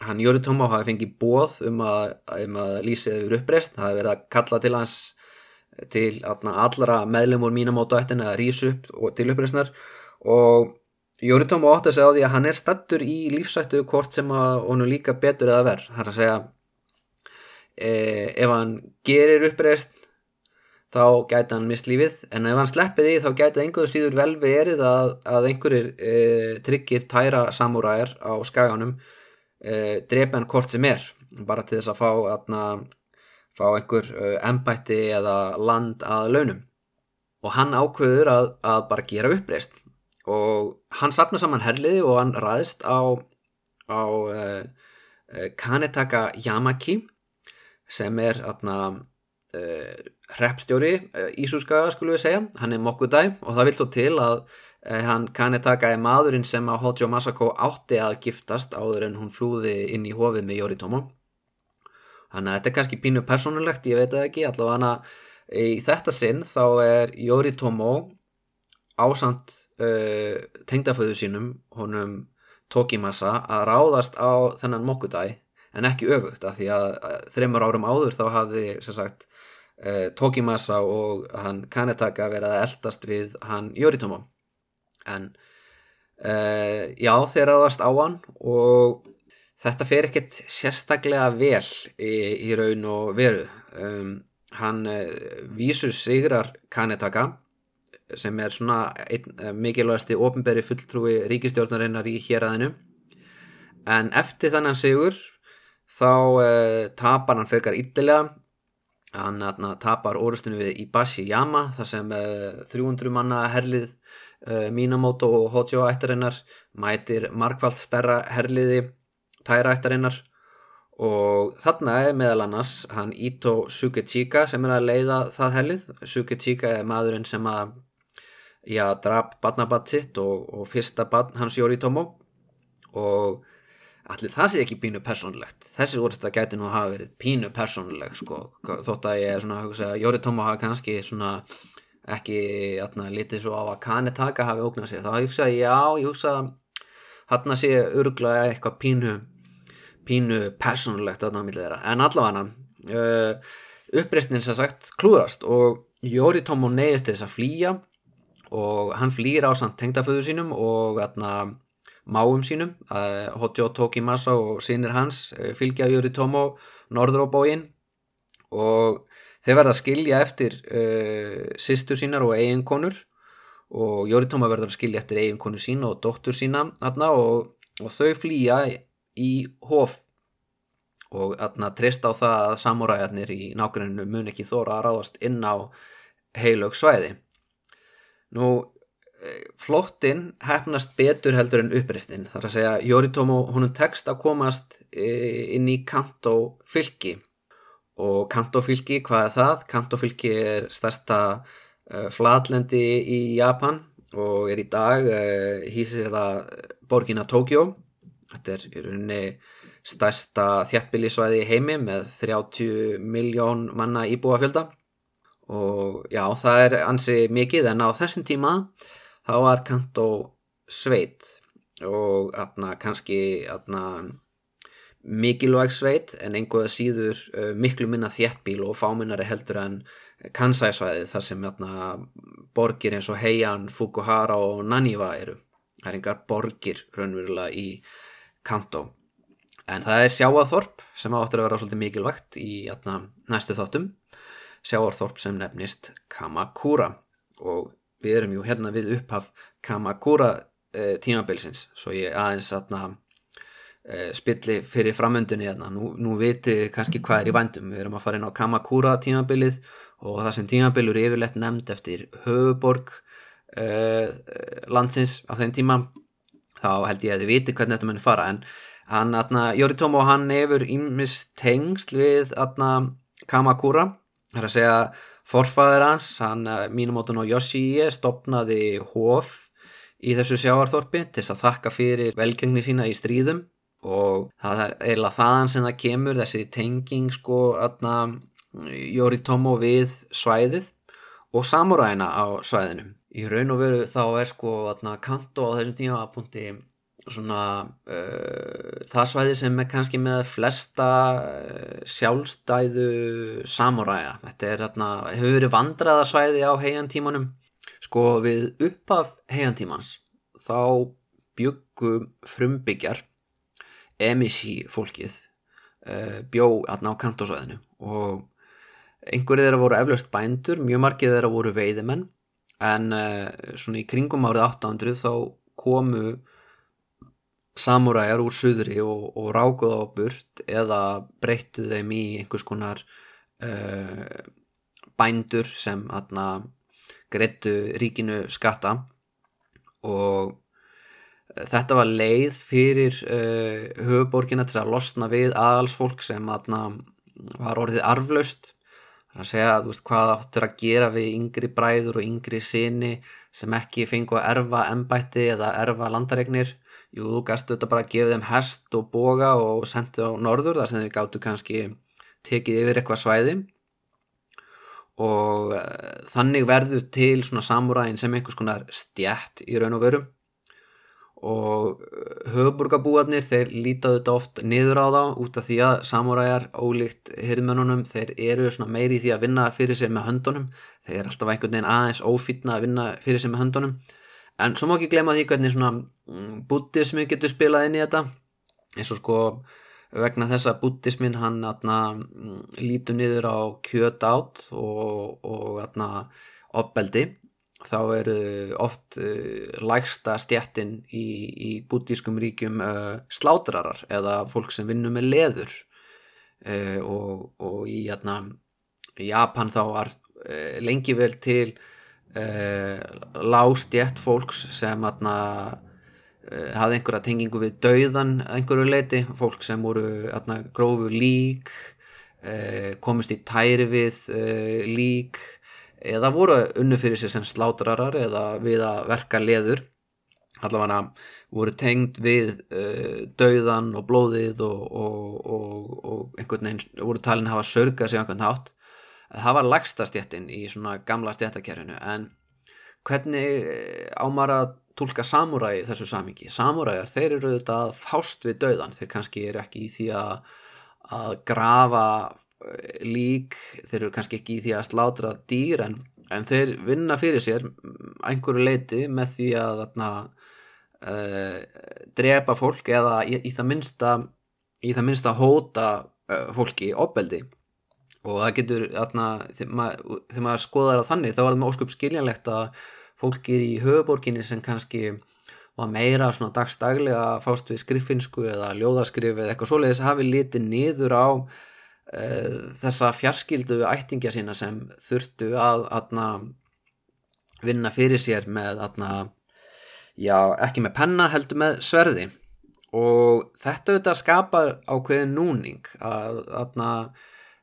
hann Jóri Tómá hafi fengið bóð um að um lýsið yfir uppreist, það hefði verið að kalla til hans til allra meðlumur mínamóta eftir að rýsa upp til uppreistnar og Jóri Tóma átt að segja á því að hann er stattur í lífsættu hvort sem að honum líka betur eða verð. Það er að segja e, ef hann gerir uppreist þá gæti hann mist lífið. En ef hann sleppið því þá gæti einhverju síður vel verið að, að einhverjir e, tryggir tæra samúræðir á skaganum e, drepa hann hvort sem er. Bara til þess að fá, atna, fá einhver embætti eða land að launum. Og hann ákveður að, að bara gera uppreist og hann sapna saman herliði og hann ræðist á, á uh, Kanetaka Yamaki sem er atna, uh, eh, repstjóri uh, Ísúskaga skulum við segja, hann er Mokudai og það vil svo til að hann Kanetaka er maðurinn sem að Hojo Masako átti að giftast áður en hún flúði inn í hofið með Yoritomo. Þannig að þetta er kannski pínu personulegt, ég veit það ekki. Allavega hann að í þetta sinn þá er Yoritomo ásand uh, tengdaföðu sínum honum Tokimasa að ráðast á þennan Mokudai en ekki öfugt af því að, að þreymur árum áður þá hafði sagt, uh, Tokimasa og hann Kanetaka verið að eldast við hann Yoritomo. En uh, já þeir ráðast á hann og þetta fer ekkert sérstaklega vel í, í raun og veru. Um, hann vísus sigrar Kanetaka sem er svona eh, mikilvægasti ofinberi fulltrúi ríkistjórnarinnar í héræðinu en eftir þannan sigur þá uh, tapar hann frekar yllilega hann uh, tapar orustunum við Ibashi Yama þar sem uh, 300 manna herlið Minamoto og Hojo ættarinnar mætir markvallt stærra herliði tæra ættarinnar. Og þarna er meðal annars hann Ito Sukechika sem er að leiða það herlið. Sukechika er maðurinn sem að já, draf badnabatt sitt og, og fyrsta badn hans Jóri Tómo og allir það sé ekki pínu persónulegt. Þessi orðist að gæti nú að hafa verið pínu persónulegt sko, þótt að ég er svona hugsa Jóri Tómo hafa kannski svona ekki atna, litið svo á að Kanetaka hafi ógnað sig, þá hugsa ég já, ég hugsa hann að sé örglaði eitthvað pínu pínu persónulegt að námiðlega þeirra, en allavega uh, uppreistnin sem sagt klúrast og Jóri Tómo neyðist þess að flýja og hann flýr á samt tengdaföðu sínum og atna, máum sínum. Uh, Hojo Tokimasa og sínir hans uh, fylgja Jóri Tomo norður á bóin og þeir verða að skilja eftir uh, sýstur sínar og eiginkonur. Og Jóri Tomo verður að skilja eftir eiginkonu sín og dóttur sína atna, og, og þau flýja í hof. Og trist á það að samuræjarnir í nákvæmlega mun ekki þóra að ráðast inn á heilög svæði Nú, flottin hefnast betur heldur en uppreistin þar að segja Yoritomo húnum tekst að komast e, inn í Kanto fylki. Og Kanto fylki, hvað er það? Kanto fylki er stærsta uh, flatlendi í Japan og er í dag hýsir það borgina Tókjó þetta er í rauninni stærsta þjættbílisvæði í heimi með 30 miljón manna íbúafjölda og já það er ansi mikið en á þessum tíma þá var Kantó sveit og atna, kannski atna, mikilvæg sveit en einhverja síður uh, miklu minna þjettbíl og fáminnari heldur en Kansai-svæði þar sem atna, borgir eins og Heian, Fukuhara og Naniwa eru. Það er engar borgir raunverulega í Kantó. En það er sjáaþorp sem áttur að vera svolítið mikilvægt í næstu þáttum. Sjáaþorp sem nefnist Kamakura. Og við erum jú hérna við upphaf Kamakura e, tímabilsins. Svo ég aðeins aðna e, spilli fyrir framöndunni hérna. nú, nú vitið kannski hvað er í vandum við erum að fara inn á Kamakura tímabilið og það sem tímabilur er yfirlegt nefnd eftir höfuborg e, landsins á þeim tíma. Þá held ég að þið vitið hvernig þetta munir fara. En hann, aðna, Yoritomo hann hefur ímist tengsl við aðna Kamakura það er að segja Forfæður hans, hann eh, mínumótun á Yoshie, stopnaði hóf í þessu sjáarþorpi til að þakka fyrir velgengni sína í stríðum og það er eiginlega þaðan sem það kemur þessi tenging sko aðna Yoritomo við svæðið og samuræna á svæðinu. Í raun og veru þá er sko aðna kanto á þessum tíma að punti svona uh, það svæði sem er kannski með flesta uh, sjálfstæðu samuræja þetta er þarna, hefur verið vandraðasvæði á heiantímanum sko við uppaf heiantímans þá byggu frumbyggjar emisi fólkið uh, bjó aðná kantosvæðinu og einhverju þeirra voru eflaust bændur, mjög margið þeirra voru veiðimenn. En svona í kringum árið 800 þá komu samuræjar úr suðri og, og rákuð á burt eða breyttu þeim í einhvers konar uh, bændur sem atna, greittu ríkinu skatta. Og þetta var leið fyrir uh, höfuborgina til að losna við aðalsfólk sem atna, var orðið arflaust. Að segja að veist, hvað áttur að gera við yngri bræður og yngri sinni sem ekki fengu að erfa ennbætti eða erfa landaregnir Jú, þú gæstu þetta bara að gefa þeim hest og boga og sendi á norður þar sem þeir gáttu kannski tekið yfir eitthvað svæði. Og uh, þannig verður til svona samúræðin sem einhvers konar stjætt í raun og veru. Og eh, höfuburgabúarnir þeir lítaðu þetta oft niður á þá út af því að samúræjar ólíkt hirðmönunum þeir eru svona meiri í því að vinna fyrir sig með höndunum. Þeir er alltaf einhvern veginn aðeins ófýtna að vinna fyrir sig með höndunum en svo má ekki glemja því hvernig svona mm, buddhismi getur spilað inn í þetta. Eins og sko vegna þess að buddhismin hann atna, mm, lítur niður á kjöt átt og, og atna, opbeldi þá eru oft uh, lægsta stjættin í, í buddhískum ríkjum uh, slátrarar eða fólk sem vinnur með leður. Uh, og, og í atna, Japan þá var lengi vel til lástjætt fólks sem atna, uh, hafði einhverja tengingu við dauðan einhverju leiti, fólk sem voru atna, grófu lík uh, komist í tæri við lík eða voru unnu fyrir sig sem slátrarar eða við að verka leður. Allavega voru tengd við dauðan og blóðið og, og, og, og einhvern veginn voru talin að hafa sörgað sig einhvern hátt það var lagsta stjættin í svona gamla stjættakerfinu en hvernig eh, ámar að tólka samúræði þessu samingi samúræðar þeir eru þetta fást við dauðan þeir kannski eru ekki í því að, að grafa eh, lík þeir eru kannski ekki í því að slátra dýr en, en þeir vinna fyrir sér einhverju leiti með því að þarna, uh, drepa fólk eða í, í það minnsta í það minnsta hóta uh, fólki opbeldi og það getur atna, þegar maður, maður skoðar það þannig þá er það með ósköp skiljanlegt að fólkið í höfuborginni sem kannski var meira svona dagstaglega fást við skriffinsku eða ljóðaskrif eða eitthvað svoleiðis hafi litið niður á uh, þessa fjarskildu ættingja sína sem þurftu að atna, vinna fyrir sér með atna, já, ekki með penna heldur með sverði. Og þetta auðvitað skapar ákveðin núning að, að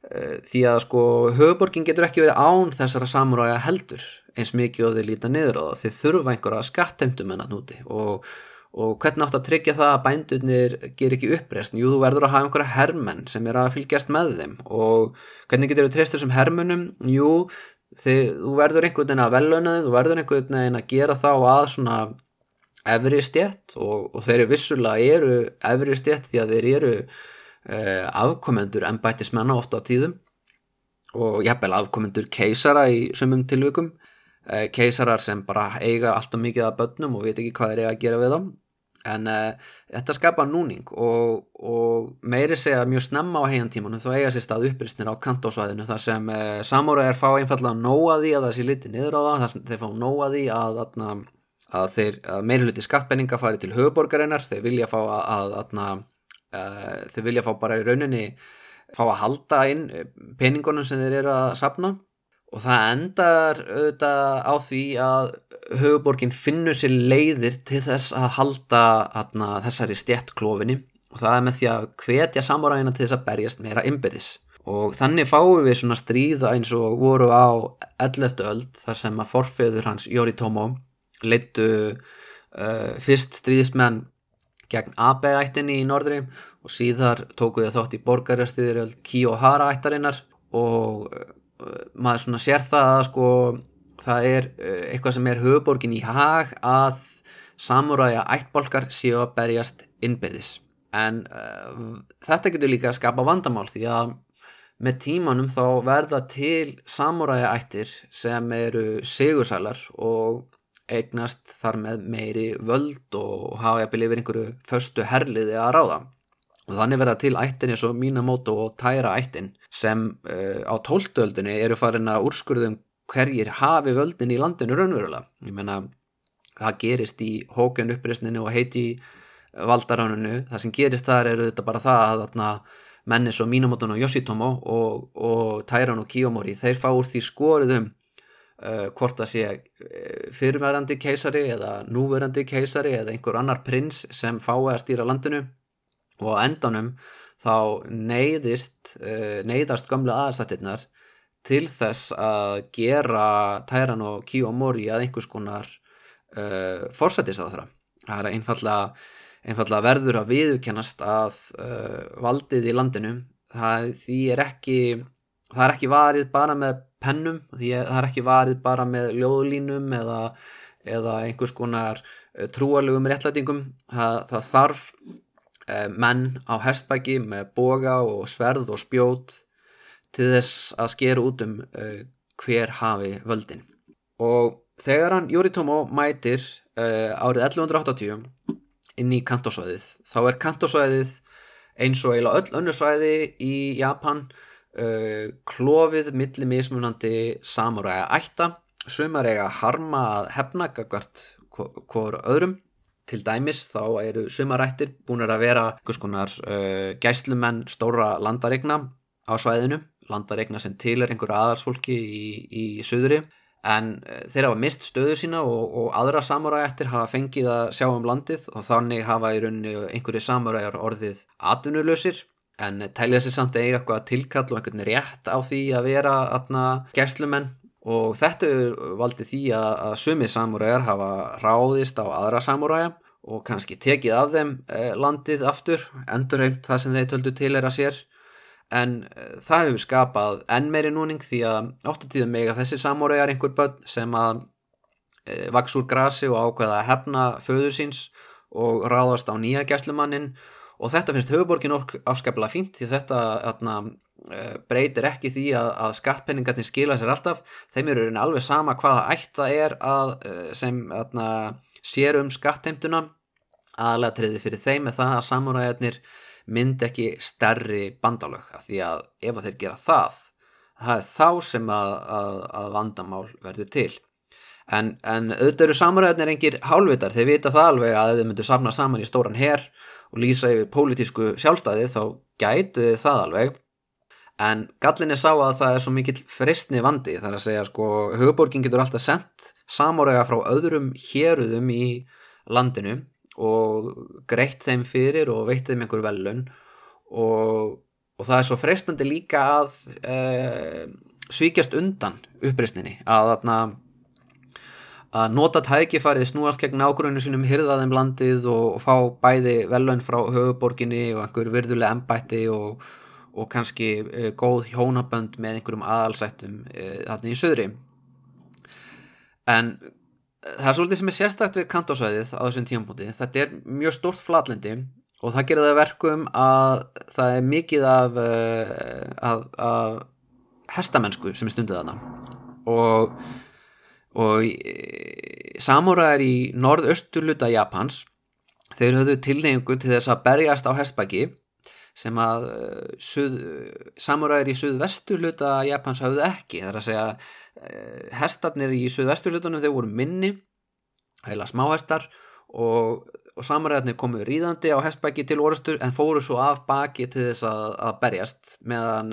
því að sko höfuborgin getur ekki verið án þessara samuræja heldur eins mikið og þeir líta niður á það. Þeir þurfa einhverja skattheimtum en að núti og, og hvernig átt að tryggja það að bændunir ger ekki uppreist jú, þú verður að hafa einhverja hermenn sem er að fylgjast með þeim og hvernig getur þú treyst þessum hermennum jú, þeir, þú verður einhvern veginn að veluna þið, þú verður einhvern veginn að gera þá að svona efri stjett og, og þeir eru vissulega eru efri stjett því að þeir eru eh, afkomendur en bættismenna ofta á tíðum og jafnvel afkomendur keisara í sumum tilvikum. Eh, keisarar sem bara eiga allt og mikið af börnum og veit ekki hvað er eiga að gera við þá. En uh, þetta skapa núning og, og meiri segja mjög snemma á heiantímanum þá eiga sér stað upprýstnir á kantósvæðinu þar sem uh, eh, samúræðir fá einfallega nóa því að það sé litið niður á það þar sem þeir fá nóa því að, að, að þeir meiri hluti skattpenninga fari til höfuborgarinnar þeir vilja fá að, að uh, þeir vilja fá bara í rauninni fá að halda inn peningunum sem þeir eru að sapna og það endar auðvitað á því að höfuborgin finnur sér leiðir til þess að halda atna, þessari stjettklofinni og það er með því að hvetja samuræðina til þess að berjast meira ymbirðis og þannig fáum við svona stríða eins og voru á 11. öld þar sem að forfeyður hans Yoritomo leittu uh, fyrst stríðismenn gegn Abe-ættinni í norðri og síðar tókuðu þátt í borgarjastuður Kiyohara-ættarinnar og maður svona sér það að sko það er eh, eitthvað sem er höfuborgin í hag að samuræja ættbolkar séu að berjast innbyrðis. En uh, þetta getur líka að skapa vandamál því að með tímanum þá verða til samuræja ættir sem eru sigursælar og eignast þar með meiri völd og hafa jafnvel yfir einhverju förstu herliði að ráða og þannig verða til ættin eins og Minamoto og Taira ættin sem uh, á tóltöldinni eru farin að úrskurðum hverjir hafi völdin í landinu raunverulega. Ég menna, það gerist í hókun uppreysninu og heiti valdaránunu. Það sem gerist þar eru þetta bara það að menni svo Minamoto og Yoshitomo og, og Tairan og Kiyomori, þeir fá úr því skoruðum uh, hvort það sé uh, fyrirverandi keisari eða núverandi keisari eða einhver annar prins sem fái að stýra landinu og á endanum þá neyðist, uh, neyðast gamla aðstættirnar til þess að gera Tæran og Kiyomori að einhvers konar uh, forsættisáðra. Það er einfallega, einfallega verður að viðkennast að uh, valdið í landinu það, er ekki, það er ekki varið bara með pennum, það er ekki varið bara með ljóðlínum eða, eða einhvers konar trúarlegum réttlætingum, það, það þarf Eh, menn á hestbæki með boga og sverð og spjót til þess að skera út um uh, hver hafi völdin. Og þegar hann Yoritomo mætir uh, árið 1180 inn í kantosvæðið þá er kantosvæðið eins og eiginlega öll önnursvæði í Japan uh, klófið milli mismunandi samuræga ætta. Sumar eiga harma að hefna gagvart hvort öðrum. Til dæmis þá eru sumarættir búin að vera konar uh, gæslumenn stóra landaregna á svæðinu, landaregna sem til er einhverja aðarsfólki í, í söðri en uh, þeir hafa mist stöðu sína og, og aðra samurættir hafa fengið að sjá um landið og þannig hafa í rauninni einhverju samuræjar orðið atvinnulösir en tælja sér samt eiga eitthvað tilkall og einhvern rétt á því að vera atna gæslumenn. Og þetta valdi því að, að sumir samúræjar hafa ráðist á aðra samúræja og kannski tekið af þeim eh, landið aftur, endurhaugt það sem þeir töldu til er að sér. En eh, það hefur skapað enn meiri núning því að áttutíðum mega þessi samúræjar einhver börn sem að eh, vaks úr grasi og ákveða að hefna föðu síns og ráðast á nýja gæslumannin og þetta finnst höfuborgin afskaplega fínt því þetta atna, Eh, breytir ekki því að, að skattpenningarnir skila sér alltaf. Þeim eru alveg sama hvaða ætt það er að, eh, sem atna, sér um skattheimtuna. Aðlega treyði fyrir þeim með það að samúræðarnir mynd ekki stærri bandalög af því að ef að þeir gera það það er þá sem að, að vandamál verður til. En, en auðvitað eru samúræðarnir engir hálfvitar, þeir vita það alveg að þeir myndu samna saman í stóran herr og lýsa yfir pólitísku sjálfstæði þá gætu það alveg. En gallin er sá að það er svo mikill fristni vandi þar að segja sko höfuborgin getur alltaf sendt samóræga frá öðrum héruðum í landinu og greitt þeim fyrir og veitt þeim einhver velun og, og það er svo freistandi líka að e, svíkjast undan uppreysninni að þarna að nota tækifarið snúast gegn ágruninu sinum hyrðaðum landið og, fá bæði velun frá höfuborginni og einhver virðulega embætti og, og kannski e, góð hjónabönd með einhverjum aðalsættum e, þarna í söðri en það er svolítið sem er sérstakt við kantásvæðið á þessum tímapunkti. Þetta er mjög stort flatlendi og það gerir það verkum að það er mikið af, af, af hestamennsku sem er stundið þarna. Og, og samúræðar í norðausturluta Japans þeir höfðu tilneyingu til þess að berjast á hestbæki sem að suð, samúræðar í suðvesturluta Japans höfðu ekki. Það er að segja hestarnir í suðvesturlutunum þeir voru minni heila smáhestar og, og samræðarnir komu ríðandi á hestbæki til orðstur en fóru svo af baki til þess að, að berjast. Meðan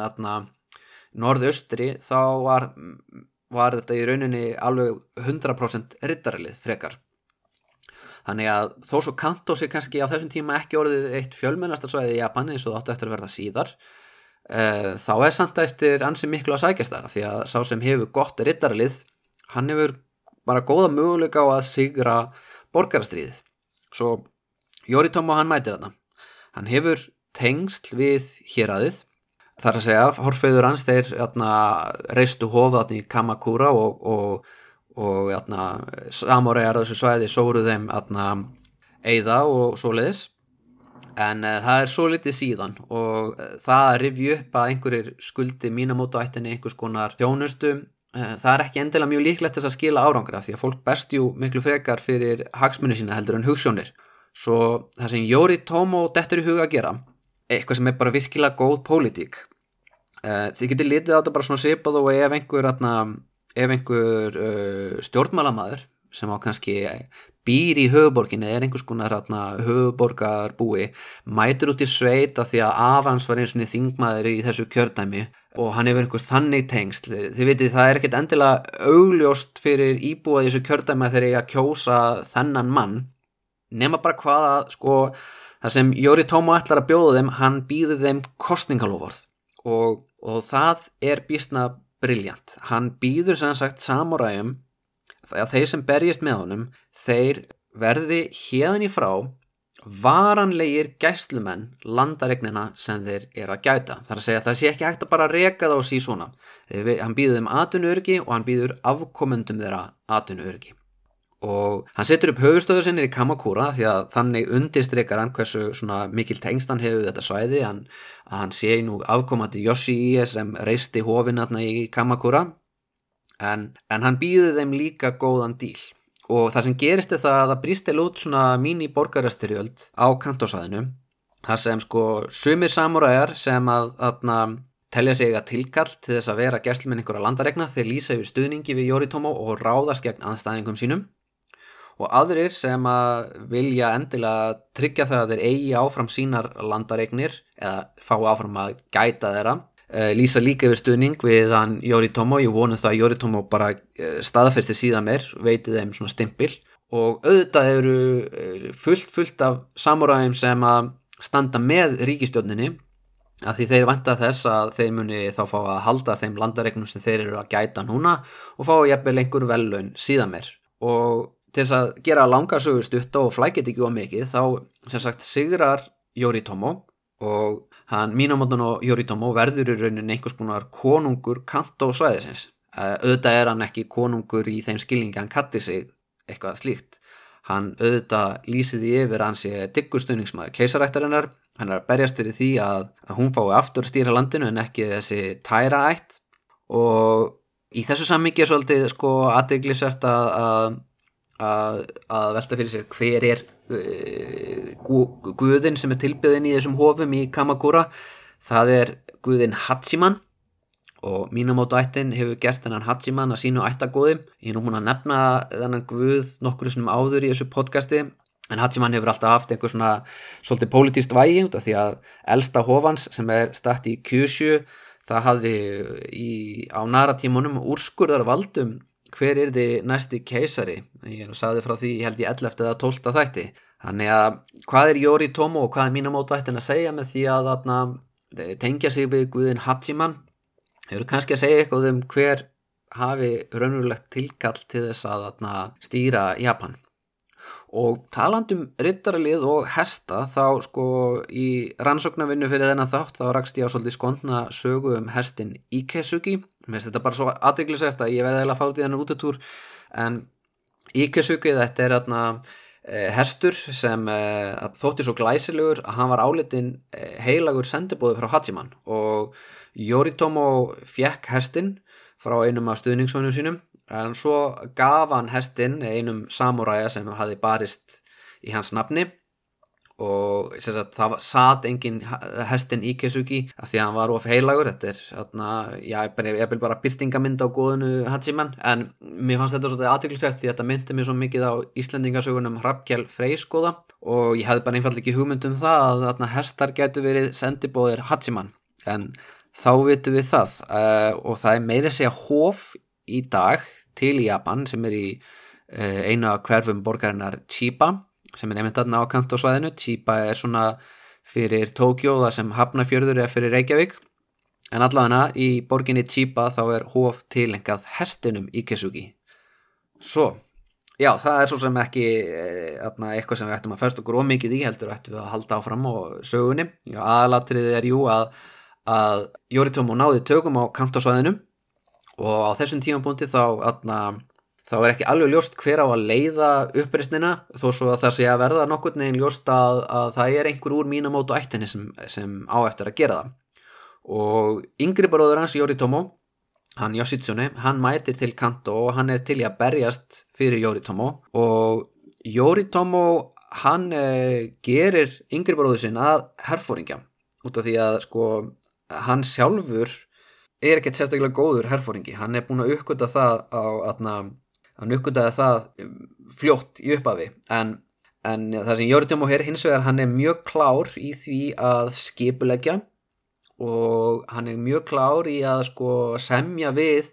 norðaustri þá var, var þetta í rauninni alveg 100% rittarlið frekar. Þannig að þó svo Kanto sé kannski á þessum tíma ekki orðið eitt fjölmennastalsvæði í Japan eins og það átti eftir að verða síðar uh, þá er samt eftir ansi miklu að sækjast þar því að sá sem hefur gott rittarlið hann hefur bara góða möguleika á að sigra borgarastriðið svo Yoritomo hann mætir þarna. Hann hefur tengsl við héræðið þar að segja horfeyður hans þeir atna, reistu hofaðni í Kamakura og, og, og samoræjar þessu svæði sóru þeim atna, eiða og svo leiðis en uh, það er svo litið síðan og uh, það rifju upp að einhverjir skuldi mínamóta ættinni einhvers konar þjónustu. Uh, það er ekki endilega mjög líklegt þess að skila árangra því að fólk berst jú miklu frekar fyrir hagsmunni sína heldur en hugssjónir svo það sem Jóri Tómo dettur í huga að gera eitthvað sem er bara virkilega góð pólitík. Þið getur litið á þetta bara svona sipað og ef einhver, atna, ef einhver stjórnmálamæður sem á kannski býr í höfuborginni er einhvers konar höfuborgarbúi mætur út í sveita því að Avans var eins og þingmaður í þessu kjördæmi og hann hefur einhver þannig tengsl. Þið veitir það er ekkert endilega augljóst fyrir íbúið þessu kjördæmi þegar ég að kjósa þennan mann nema bara hvaða sko það sem Jóri Tómo ætlar að bjóða þeim hann býður þeim kostningalofórð og, og það er býstna briljant. Hann býður sem sagt samuræjum að þeir sem berjast með honum þeir verði hérðan í frá varanlegir gæslumenn landaregnina sem þeir eru að gæta. Þar að segja að það sé ekki hægt að bara reka þá sí svona. Þeir, hann býður þeim atunurgi og hann býður afkomendum þeirra atunurgi og hann setur upp höfustöðu sinni í Kamakura því að þannig undirstreikar hann hversu mikil tengst hann hefur þetta svæði. Hann, að hann sé nú afkomandi Yoshi sem reisti hófin í Kamakura. En, en hann býður þeim líka góðan díl. Og það sem gerist er það að það brístil út svona mín í borgarastyrjöld á kantósaðinu þar sem sko sumir samúræjar sem að, að telja sig að tilkall til þess að vera gersluminn einhverja landaregna þeir lýsa yfir stuðningi við Jóritómo og ráðast gegn aðstæðingum sínum og aðrir sem að vilja endilega tryggja það að þeir eigi áfram sínar landaregnir eða fá áfram að gæta þeirra Uh, lýsa líka yfir stuðning við hann Jóri Tómo, ég vonu það að Jóri Tómo bara uh, staðfersti síðan mér veitið þeim svona stimpil. Og auðvitað eru uh, fullt fullt af samuræðum sem að standa með ríkistjóninni að því þeir vanta þess að þeir muni þá fá að halda þeim landaregnum sem þeir eru að gæta núna og fá jafnvel einhver velun síðan mér og til þess að gera langarsögur stutt og flækit ekki á mikið þá sem sagt sigrar Jóri Tómo og hann Minamoto no Yoritomo verður í rauninni einhvers konar konungur Kanto svæðisins. Uh, auðvitað er hann ekki konungur í þeim skilningi hann katti sig eitthvað slíkt. Hann auðvitað lýsiði yfir hans ég diggur stunningsmaður keisarættarinnar hann er að berjast fyrir því að, að hún fái aftur stýra landinu en ekki þessi tæra ætt. Og í þessu sammyggi er svolítið sko aðdeglisert að, að, að velta fyrir sér hver er Eh, guðin sem er tilbyðin í þessum hofum í Kamakura. Það er guðin Hachiman og Minamoto ættin hefur gert þennan Hachiman að sínu ættagóði ég er nú múin að nefna þennan guð nokkur sem áður í þessu podcasti en Hachiman hefur alltaf haft einhver svona svolítið pólitíst vægi út af því að elsta hofans sem er stætt í Kyushu það hafði í, á nara tímunum úrskurðar valdum hver er þið næsti keisari? Ég sagði frá því ég held ég 11 eða 12 þætti. Þannig að hvað er Yoritomo og hvað er Minamoto ættin að segja með því að þarna, tengja sig við Guðin Hachiman hefur kannski að segja eitthvað um hver hafi raunverulegt tilkall til þess að þarna, stýra Japan og talandum rittaralið og hesta þá sko í rannsóknarvinnu fyrir þennan þátt þá rakst ég á svolítið skondna sögu um hestin Ikesugi mér finnst þetta bara svo aðdeglisert að ég verði að fá því þannig útetúr en Ikesugi þetta er þarna eh, hestur sem eh, þótti svo glæsilegur að hann var álitin eh, heilagur sendibóðu frá Hachiman. Og Yoritomo fjekk hestin frá einum af stuðningssvönum sínum. En svo gaf hann hestin einum samuræja sem hafi barist í hans nafni. Og sagt, það satt engin hestin í Kesugi að því að hann var of heilagur. Þetta er, atna, já, ég vil bara byrtingamind á góðinu Hachiman. En mér fannst þetta svolítið aðtöklusert því að þetta myndi mér svo mikið á Íslandingasögunum Hrafkjell Freyskoða. Og ég hefði bara einfallega ekki hugmynd um það að atna, hestar getur verið sendibóðir Hachiman. En þá vitum við það uh, og það er meira að segja hóf í dag til Japan sem er í uh, einu af hverfum borgarinnar Chiba sem er nefnt aðna á kantósvæðinu Chiba er svona fyrir Tókjó það sem Hafnafjörður er fyrir Reykjavík. En allavega í borginni Chiba þá er hóf tilengað hestinum Ikesugi svo Já, það er svo sem ekki atna, eh, eitthvað sem við ættum að fæst okkur ómikið í heldur ættum við að halda áfram á sögunni. Aðalatriðið er jú að, að Yoritomo náði tökum á kantósvæðinu og á þessum tímanbúndi þá, atna, þá er ekki alveg ljóst hver á að leiða uppreysnina þó svo að það sé að verða nokkur neginn ljóst að, að það er einhver úr mínamót og ættinni sem, sem á eftir að gera það. Og yngri baróður hans Yoritomo hann Yoshitsune, hann mætir til Kanto og hann er til að berjast fyrir Yoritomo og Yoritomo hann eh, gerir yngri baróður sinna að herfóringja út af því að sko hann sjálfur er ekkert sérstaklega góður herfóringi, hann er búin að uppgöta það á, atna, hann uppgötaði það um, fljótt í upphafi. En, en það sem Jórnum og hér hins vegar hann er mjög klár í því að skipulegja og hann er mjög klár í að sko semja við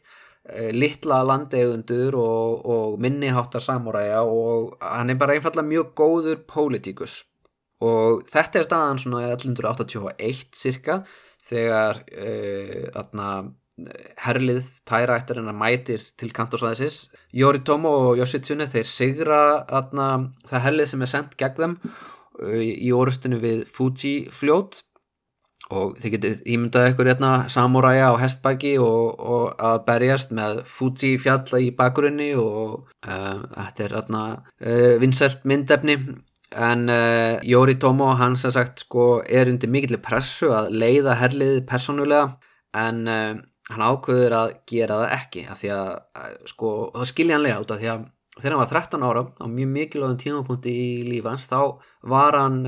e, litla landegundur og, og minniháttar samúræja og hann er bara einfallega mjög góður pólitíkus. Og þetta er staðan svona 1181 cirka þegar uh, atna, herlið tæra eftir hennar mætir til kantorsvæðisins Yoritomo og Yoshitsune þeir sigra atna, það herlið sem er sendt gegn þeim uh, í orustinu við Fuji fljót. Og þið getið ímyndað ykkur hérna samuræja á hestbæki og, og að berjast með Fuji fjalla í bakgrunni og uh, þetta er hérna vinsælt myndefni en uh, Jóri Tómo hann sem sagt sko er undir mikill pressu að leiða herliðið persónulega. En uh, hann ákveður að gera það ekki af því að uh, sko það skilja hann lega út af því að þegar hann var 13 ára á mjög mikilvægum tímapunkti í lífans þá var hann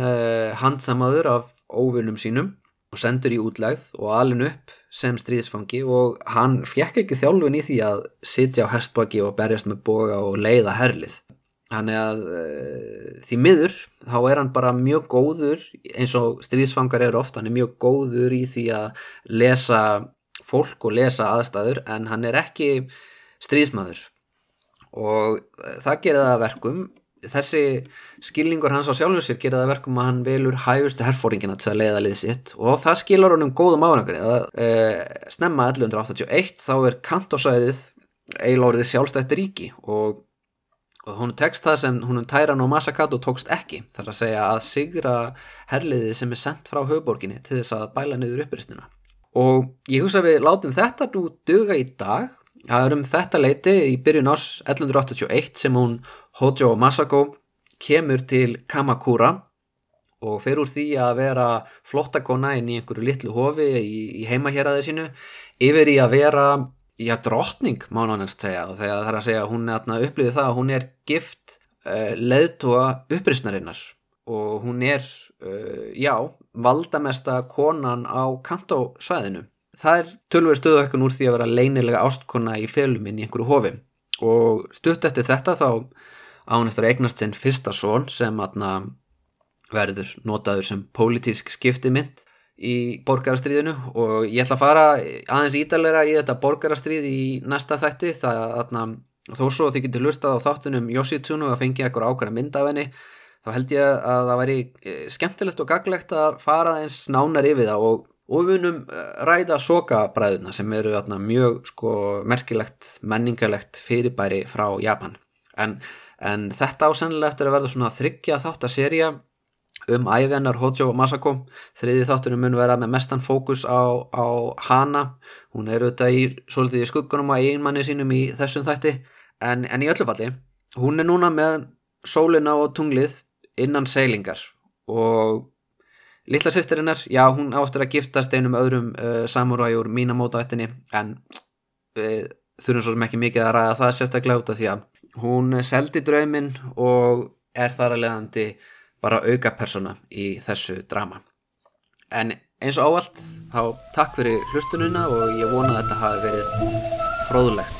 handsamaður af óvinnum sínum og sendur í útlegð og alin upp sem stríðsfangi. Og hann fjekk ekki þjálfun í því að sitja á hestbaki og berjast með boga og leiða herlið Þannig að uh, því miður þá er hann bara mjög góður eins og stríðsfangar eru ofta, hann er mjög góður í því að lesa fólk og lesa aðstæður en hann er ekki stríðsmaður. Og uh, það gera það verkum, þessi skilningur hans á sjálfum sér gera það verkum að hann velur hægustu herfóringina til að leiða lið sitt. Og það skilur honum góðum árangur að uh, snemma 1181 þá er kantósæðið eilórið sjálfstætt ríki. Og hún tekst það sem húnum Tæran og Masakato tókst ekki þar að segja að sigra herliði sem er sendt frá höfuborginni til þess að bæla niður uppristina og ég hugsa við látum þetta nú duga í dag. Það er um þetta leiti í byrjun ás 1181 sem hún Hojo Masako kemur til Kamakura og fer úr því að vera flottakona inn í einhverju litlu hofi í, í heimaheraði sínu yfir í að vera já, drottning má náttúrulega segja og þegar það er að segja að hún er upplýðið það að hún er gift uh, leðtúa upprýsnarinnar og hún er, uh, já, valdamesta konan á kantósvæðinu. Það er tölverið stöðuökkun úr því að vera leinilega ástkona í féluminn í einhverju hofi. Og stutt eftir þetta þá á hún eftir að eignast sinn fyrsta són sem atna, verður notaður sem pólitísk skiptimynd í borgarastriðinu og ég ætla að fara aðeins ídalega í þetta borgarastrið í næsta þætti. Það, þarna, þó svo þið getur hlustað á þáttunum Yoshitsunu að fengja eitthvað ákveðna mynd af henni þá held ég að það væri eh, skemmtilegt og gaglegt að fara eins nánar yfir það og, vunum eh, ræða sokabræðuna sem eru atna, mjög sko, merkilegt, menningalegt fyrirbæri frá Japan. En, en þetta ásennilega eftir að verða svona þryggja þátt að serja um æfennar Hojo Masako. Þriði þáttunum mun vera með mestan fókus á, á hana. Hún er auðvitað í, svolítið í skuggunum á einmanni sínum í þessum þætti. En, en í öllu falli hún er núna með sólina og tunglið innan seilingar. Og litla sýstirinnar, já hún áttur að giftast einum öðrum uh, samuræi úr mínamótavættinni en við þurfum svo sem ekki mikið að ræða það sérstaklega út af því að hún seldi drauminn og er þar að leiðandi bara auka persona í þessu drama. En eins og áallt þá takk fyrir hlustununa og ég vona að þetta hafi verið fróðulegt